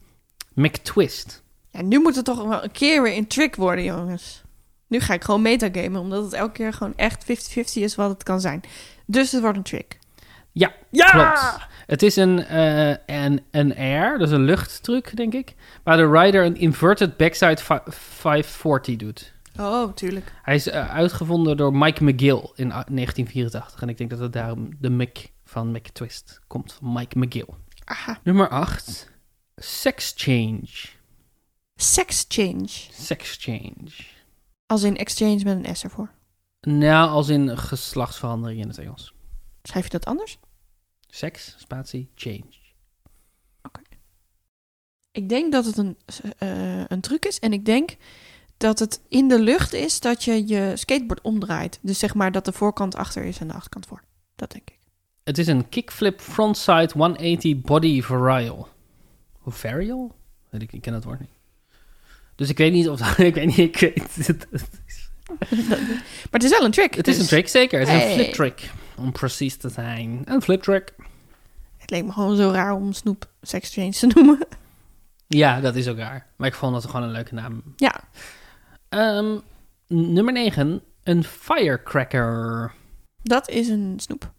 McTwist. Ja, nu moet het toch wel een keer weer een trick worden, jongens. Nu ga ik gewoon metagamen, omdat het elke keer gewoon echt 50-50 is wat het kan zijn. Dus het wordt een trick. Ja, Ja! klopt. Het is een, eh, een, een air, dus een luchttruc, denk ik. Waar de rider een inverted backside fi- 540 doet. Oh, tuurlijk. Hij is eh, uitgevonden door Mike McGill in ah, 1984. En ik denk dat het daarom de Mick van McTwist komt. Van Mike McGill. Aha. Nummer 8. Sex change. Sex change. Sex change. Als in exchange met een S ervoor. Nou, als in geslachtsverandering in het Engels. Schrijf je dat anders? Sex, spatie, change. Ik denk dat het een, eh, een truc is. En ik denk dat het in de lucht is dat je je skateboard omdraait. Dus zeg maar dat de voorkant achter is en de achterkant voor. Dat denk ik. Het is een kickflip frontside 180 body varial. Varial? Ik ken dat woord niet. Dus ik weet niet of. Ik weet niet, ik weet maar het is wel een trick. Het is dus een trick, zeker. Het is Hey. een flip trick. Om precies te zijn. Een flip trick. Het leek me gewoon zo raar om Snoep sex change te noemen. Ja, dat is ook raar. Maar ik vond dat gewoon een leuke naam. Ja. Ehm, nummer 9. Een firecracker. Dat is een snoep.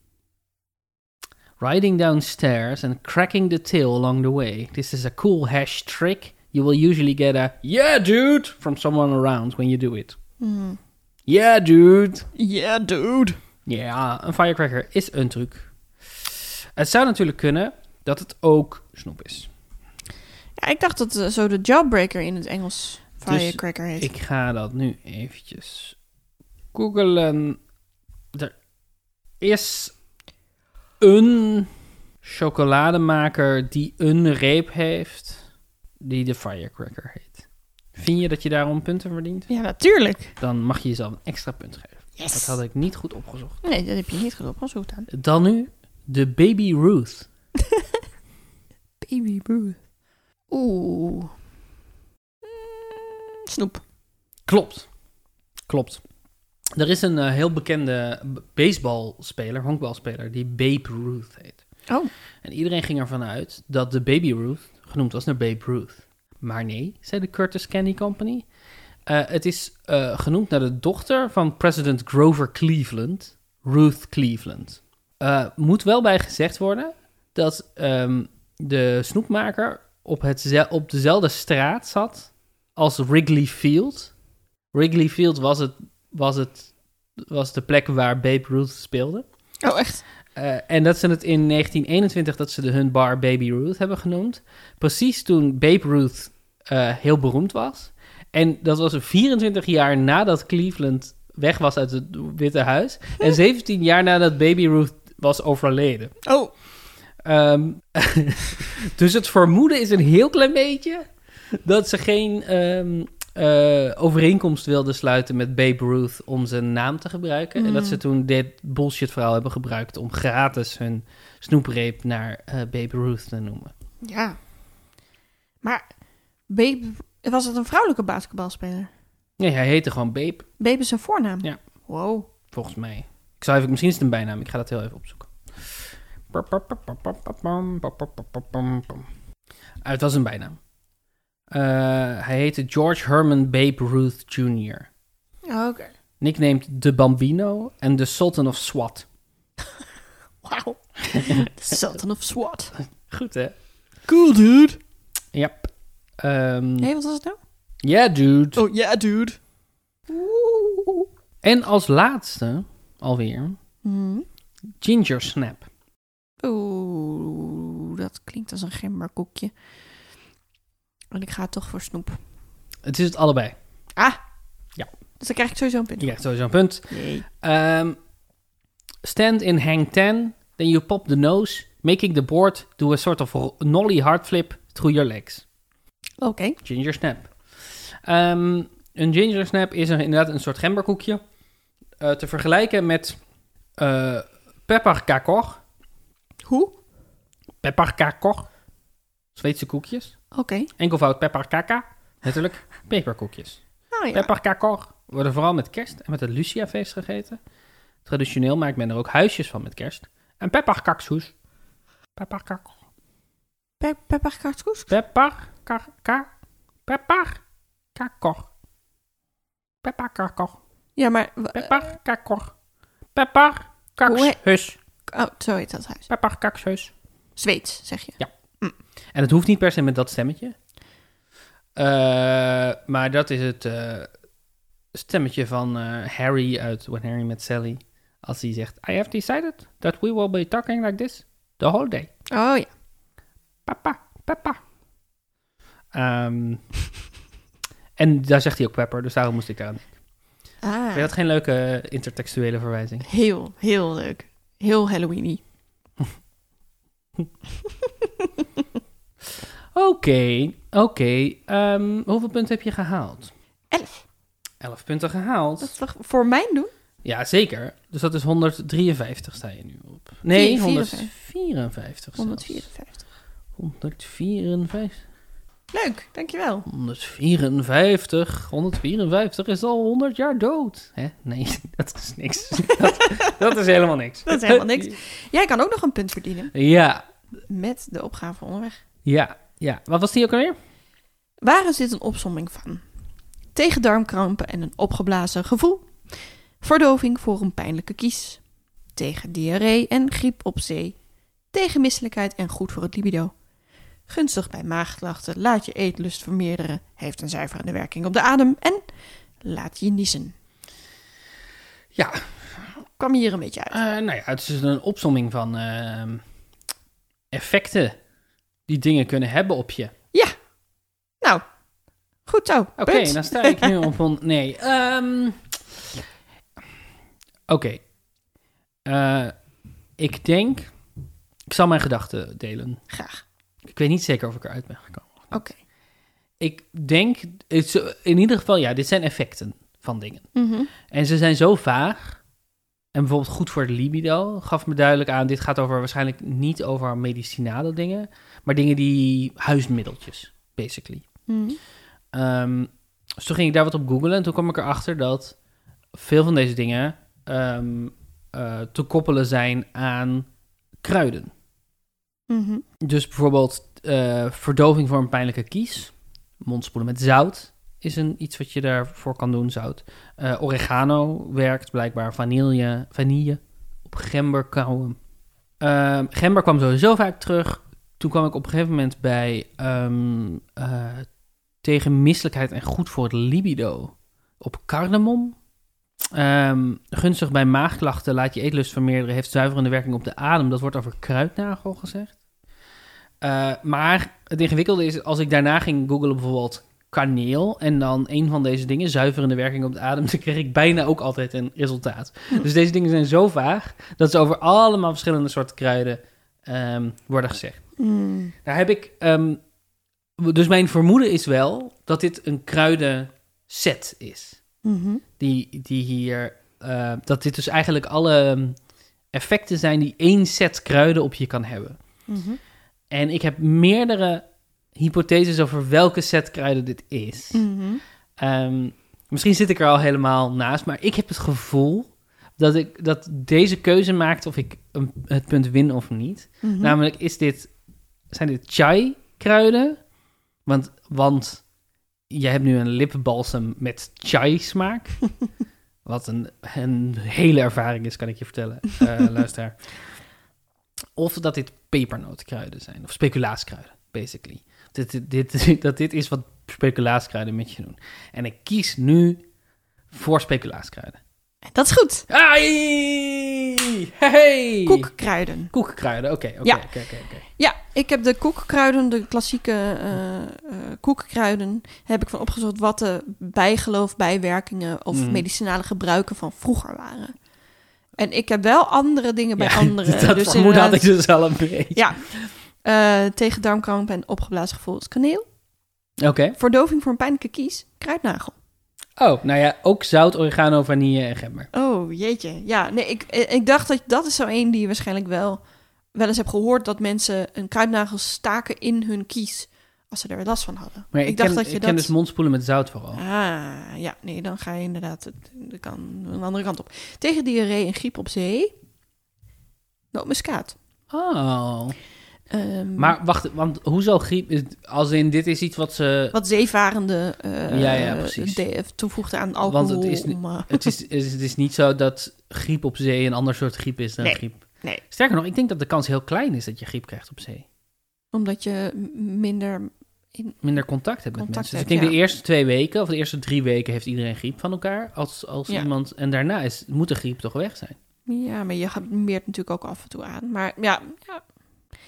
Riding downstairs and cracking the tail along the way. This is a cool hash trick. You will usually get a yeah, dude from someone around when you do it. Hmm. Yeah, dude. Yeah, dude. Ja, een firecracker is een truc. Het zou natuurlijk kunnen dat het ook snoep is. Ja, ik dacht dat eh, zo de jawbreaker in het Engels firecracker heet. Ik ga dat nu eventjes googlen. Er is een chocolademaker die een reep heeft die de firecracker heet. Vind je dat je daarom punten verdient? Ja, natuurlijk. Dan mag je jezelf een extra punt geven. Yes. Dat had ik niet goed opgezocht. Nee, dat heb je niet goed opgezocht aan. Dan nu de Baby Ruth. Baby Ruth. Oeh. Mm, Snoep. Klopt. Klopt. Er is een eh, heel bekende baseballspeler, honkbalspeler, die Babe Ruth heet. Oh. En iedereen ging ervan uit dat de Baby Ruth genoemd was naar Babe Ruth. Maar nee, zei de Curtis Candy Company. Eh, het is eh, genoemd naar de dochter van president Grover Cleveland, Ruth Cleveland. Eh, moet wel bij gezegd worden dat ehm, de snoepmaker op, het op dezelfde straat zat als Wrigley Field. Wrigley Field was het, was het was de plek waar Babe Ruth speelde. Oh, echt? Eh, en dat ze het in 1921 dat ze de hun bar Baby Ruth hebben genoemd. Precies toen Babe Ruth eh, heel beroemd was. En dat was 24 jaar nadat Cleveland weg was uit het Witte Huis. En 17 jaar nadat Baby Ruth was overleden. Oh, Ehm, dus het vermoeden is een heel klein beetje dat ze geen ehm, eh, overeenkomst wilden sluiten met Babe Ruth om zijn naam te gebruiken. En dat ze Mm. toen dit bullshit verhaal hebben gebruikt om gratis hun snoepreep naar eh, Babe Ruth te noemen. ja. Maar Babe, was het een vrouwelijke basketbalspeler? Nee, hij heette gewoon Babe, Babe is zijn voornaam? Ja. Wow. volgens mij. Ik zou even, misschien is het een bijnaam, ik ga dat heel even opzoeken. Ah, het was een bijnaam. Eh, hij heette George Herman Babe Ruth Jr. Oh, Oké. Nicknamed The Bambino en The Sultan of SWAT. Wauw. Sultan of SWAT. Goed, hè? Cool, dude. Yep. Ehm, Nee, wat was het nou? yeah, dude. Oh, yeah, dude. Oeh. En als laatste, alweer, Hmm. Ginger Snap. Oeh, dat klinkt als een gemberkoekje. En ik ga toch voor snoep. Het is het allebei. Ah. Ja. Dus dan krijg ik sowieso een punt. Je krijgt sowieso een punt. Nee. Um, stand in hang 10, then you pop the nose, making the board do a sort of nollie hard flip through your legs. Oké. Ginger snap. Um, een ginger snap is een, inderdaad een soort gemberkoekje. Uh, te vergelijken met uh, pepperkakor. Hoe? Pepperkakor. Zweedse koekjes. Oké. Enkelvoud pepperkaka. Natuurlijk peperkoekjes. Oh ja. Pepperkakor worden vooral met kerst en met het Lucia-feest gegeten. Traditioneel maakt men er ook huisjes van met kerst. En pepperkakshoes. Pepperkakor. Pe pepperkaartkoes? Pepperkaka. Pepperkakor. Pepperkakor. Ja, maar... w- Pepperkakor. Pepperkakshus. Oh, zo heet dat huis. Pepperkakshus. Zweeds, zeg je. En het hoeft niet per se met dat stemmetje. Eh, maar dat is het eh, stemmetje van eh, Harry uit When Harry Met Sally. Als hij zegt, I have decided that we will be talking like this the whole day. Oh ja. Papa, papa. Ehm, en daar zegt hij ook pepper, dus daarom moest ik aan. Ah. Vind je dat geen leuke intertextuele verwijzing? Heel, heel leuk. Heel Halloweeny. Oké, oké. Ehm, hoeveel punten heb je gehaald? Elf. Elf punten gehaald. Dat is toch voor mijn doen? Ja, zeker. Dus dat is 153 sta je nu op. Nee, Vier- 154. zelfs. 154. 154. Leuk, dankjewel. 154. 154 is al 100 jaar dood. Hè? Nee, dat is niks. dat, dat is helemaal niks. Dat is helemaal niks. Jij kan ook nog een punt verdienen Ja, met de opgave onderweg. ja, ja. Wat was die ook alweer? Waar is dit een opsomming van? Tegen darmkrampen en een opgeblazen gevoel. Verdoving voor een pijnlijke kies. Tegen diarree en griep op zee. Tegen misselijkheid en goed voor het libido. Gunstig bij maagklachten, laat je eetlust vermeerderen, heeft een zuiverende werking op de adem en laat je niezen. Ja, Kwam hier een beetje uit. Eh, nou ja, het is dus een opsomming van ehm, effecten die dingen kunnen hebben op je. Nou, goed zo. Oké, dan sta ik nu op een... Nee, ehm, Oké. Eh, ik denk... Ik zal mijn gedachten delen. Graag. Ik weet niet zeker of ik eruit ben gekomen. Oké. Ik denk... In ieder geval, ja, dit zijn effecten van dingen. Mhm. En ze zijn zo vaag. En bijvoorbeeld goed voor de libido gaf me duidelijk aan... dit gaat over waarschijnlijk niet over medicinale dingen... maar dingen die huismiddeltjes, basically. Ehm, dus toen ging ik daar wat op googlen en toen kwam ik erachter dat veel van deze dingen ehm, eh, te koppelen zijn aan kruiden. Mhm. Dus bijvoorbeeld eh, verdoving voor een pijnlijke kies, mondspoelen met zout is een, iets wat je daarvoor kan doen, zout. Eh, oregano werkt blijkbaar, vanille, vanille op gember kauwen. Ehm, gember kwam sowieso vaak terug. Toen kwam ik op een gegeven moment bij ehm, eh, tegen misselijkheid en goed voor het libido op cardamom. Ehm, gunstig bij maagklachten, laat je eetlust vermeerderen, heeft zuiverende werking op de adem. Dat wordt over kruidnagel gezegd. Eh, maar het ingewikkelde is, als ik daarna ging googlen bijvoorbeeld kaneel en dan een van deze dingen, zuiverende werking op de adem, dan kreeg ik bijna ook altijd een resultaat. Dus deze dingen zijn zo vaag dat ze over allemaal verschillende soorten kruiden ehm, worden gezegd. Mm. Daar heb ik. ehm, dus mijn vermoeden is wel dat dit een kruidenset is. Mhm. Die, die hier. eh, dat dit dus eigenlijk alle ehm, effecten zijn die één set kruiden op je kan hebben. Mhm. En ik heb meerdere hypotheses over welke set kruiden dit is. Mhm. Misschien zit ik er al helemaal naast, maar ik heb het gevoel dat ik dat deze keuze maakt of ik een- het punt win of niet. Mhm. Namelijk, is dit, zijn dit chai-kruiden? Want, want jij hebt nu een lippenbalsem met chai-smaak. Wat een, een hele ervaring is, kan ik je vertellen, eh, luisteraar. Of dat dit pepernootkruiden zijn, of speculaaskruiden, basically. Dit, dit, dit, dat dit is wat speculaaskruiden met je doen. En ik kies nu voor speculaaskruiden. Dat is goed. Ai! Hey! Koekkruiden. Koekkruiden, oké, oké, Ja. oké, oké, oké. Ja, ik heb de koekkruiden, de klassieke eh eh, koekkruiden, heb ik van opgezocht wat de bijgeloof, bijwerkingen of Mhm. medicinale gebruiken van vroeger waren. En ik heb wel andere dingen bij Ja, anderen. Dat dus had ik dus al een beetje. Ja, eh, tegen darmkramp en opgeblazen gevoel is kaneel. Oké. Verdoving voor een pijnlijke kies, kruidnagel. Oh, nou ja, ook zout, oregano, vanille en gember. Oh, jeetje. Ja, nee, ik, ik dacht dat dat is zo één die je waarschijnlijk wel, wel eens hebt gehoord... dat mensen een kruidnagel staken in hun kies als ze er last van hadden. Maar Ik ik, dacht ken, dat je ik dat- ken dus mondspoelen met zout vooral. Ah, ja, nee, dan ga je inderdaad het- de, kan, een andere kant op. Tegen diarree en griep op zee, nootmuskaat. Oh. Ehm, Maar wacht, want hoezo griep? Als in, dit is iets wat ze... wat zeevarende eh Ja, ja, de- toevoegde aan alcohol. Want het is om, eh, Het is, het is- het is niet zo dat griep op zee een ander soort griep is dan Nee, griep. nee. Sterker nog, ik denk dat de kans heel klein is dat je griep krijgt op zee. omdat je minder... In, Minder contact hebt met mensen. Dus ik denk de eerste twee weken of de eerste drie weken heeft iedereen griep van elkaar. Als, als Ja. iemand, en daarna is, moet de griep toch weg zijn. ja, maar je gaat meert natuurlijk ook af en toe aan. Maar ja, ja,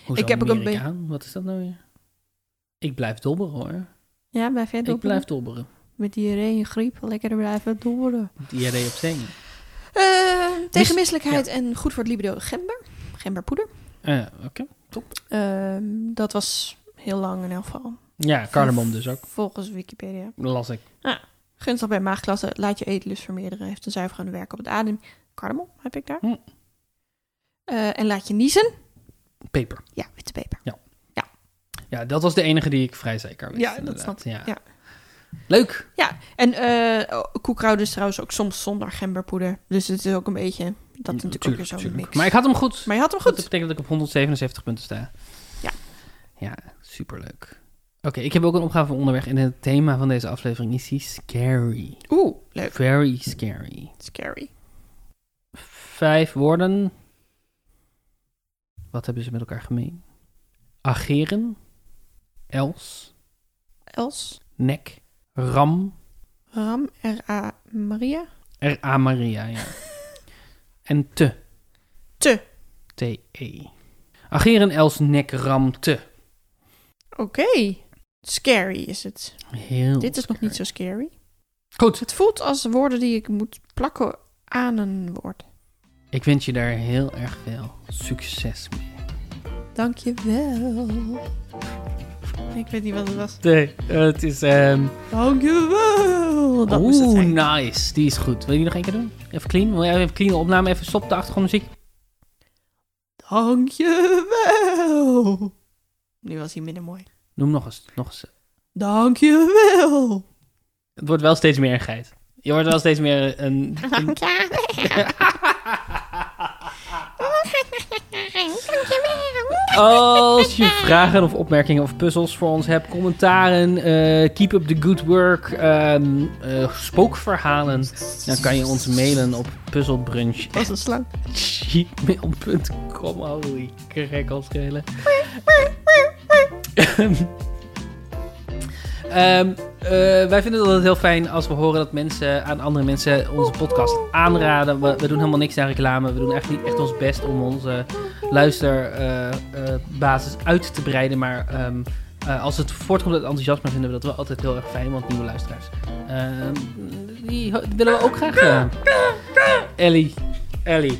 Hoezo Ik heb ook een ik? Wat is dat nou weer? Ik blijf dobberen hoor. ja blijf jij Ik dobbelen? blijf dobberen. Met diarree en griep lekker blijven dobbelen. Diarree op zee. Eh, tegen Mis- misselijkheid en goed voor het libido gember. Gemberpoeder. Eh, Oké. Ehm, dat was heel lang in elk geval. Ja, cardamom dus ook. Volgens Wikipedia. Las ik. Gunstig bij maagklassen. Laat je eetlust vermeerderen. Heeft een zuiverende werk op het adem. Cardamom heb ik daar. Hm. Eh, en laat je niezen. Peper. Ja, witte peper. Ja, dat was de enige die ik vrij zeker wist. Ja, dat inderdaad. snap ik, Ja. ja. Leuk. En eh koekkruiden is trouwens ook soms zonder gemberpoeder. Dus het is ook een beetje... Dat natuurlijk ook weer zo'n mix. Maar ik had hem goed. Maar je had hem Dat goed. betekent dat ik op 177 punten sta. Ja. Ja, superleuk. Oké, ik heb ook een opgave onderweg. En het thema van deze aflevering is die scary. Oeh, leuk. Very scary. Scary. Vijf woorden. Wat hebben ze met elkaar gemeen? Ageren. Els. Els. Nek. Ram. Ram. R.A. Maria. R.A. Maria, ja. en te. Te. T-E. Ageren, els, nek, ram, te. Oké. Scary is het. Heel Dit is nog niet zo scary. Goed. Het voelt als woorden die ik moet plakken aan een woord. Ik wens je daar heel erg veel succes mee. Dankjewel. Ik weet niet wat het was. Nee, het is... ehm Dankjewel. Dat moest het Oeh, zijn. nice. Die is goed. Wil je die nog één keer doen? Even clean? Wil jij even clean opname? Even stop de achtergrondmuziek. Dankjewel. Nu was hij minder mooi. Noem nog eens. Nog eens. Dankjewel. Het wordt wel steeds meer een geit. Je wordt wel steeds meer een... een- Als je vragen of opmerkingen of puzzels voor ons hebt, commentaren, eh, keep up the good work, ehm, eh, spookverhalen, dan kan je ons mailen op puzzelbrunch Dat is een slang. gmail.com. Holy. Ehm, Eh, wij vinden het altijd heel fijn als we horen dat mensen aan andere mensen onze podcast aanraden. We, we doen helemaal niks aan reclame. We doen echt niet echt ons best om onze luisterbasis uit te breiden. Maar ehm, eh, als het voortkomt uit enthousiasme, vinden we dat wel altijd heel erg fijn. Want nieuwe luisteraars, ehm, die willen we ook graag. eh. Ellie, Ellie.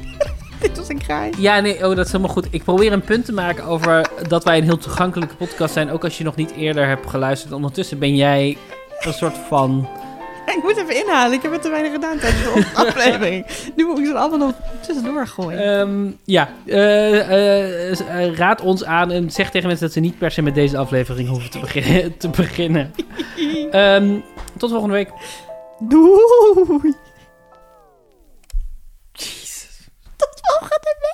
Dit was een kraai. Ja, nee, oh, dat is helemaal goed. Ik probeer een punt te maken over dat wij een heel toegankelijke podcast zijn. Ook als je nog niet eerder hebt geluisterd. Ondertussen ben jij een soort van... Ik moet even inhalen. Ik heb het te weinig gedaan tijdens de aflevering. Nu moet ik ze allemaal nog tussendoor gooien. ehm, ja, eh, eh, eh, raad ons aan en zeg tegen mensen dat ze niet per se met deze aflevering hoeven te, begin- te beginnen. Ehm, tot volgende week. Doei! Oh, gaat er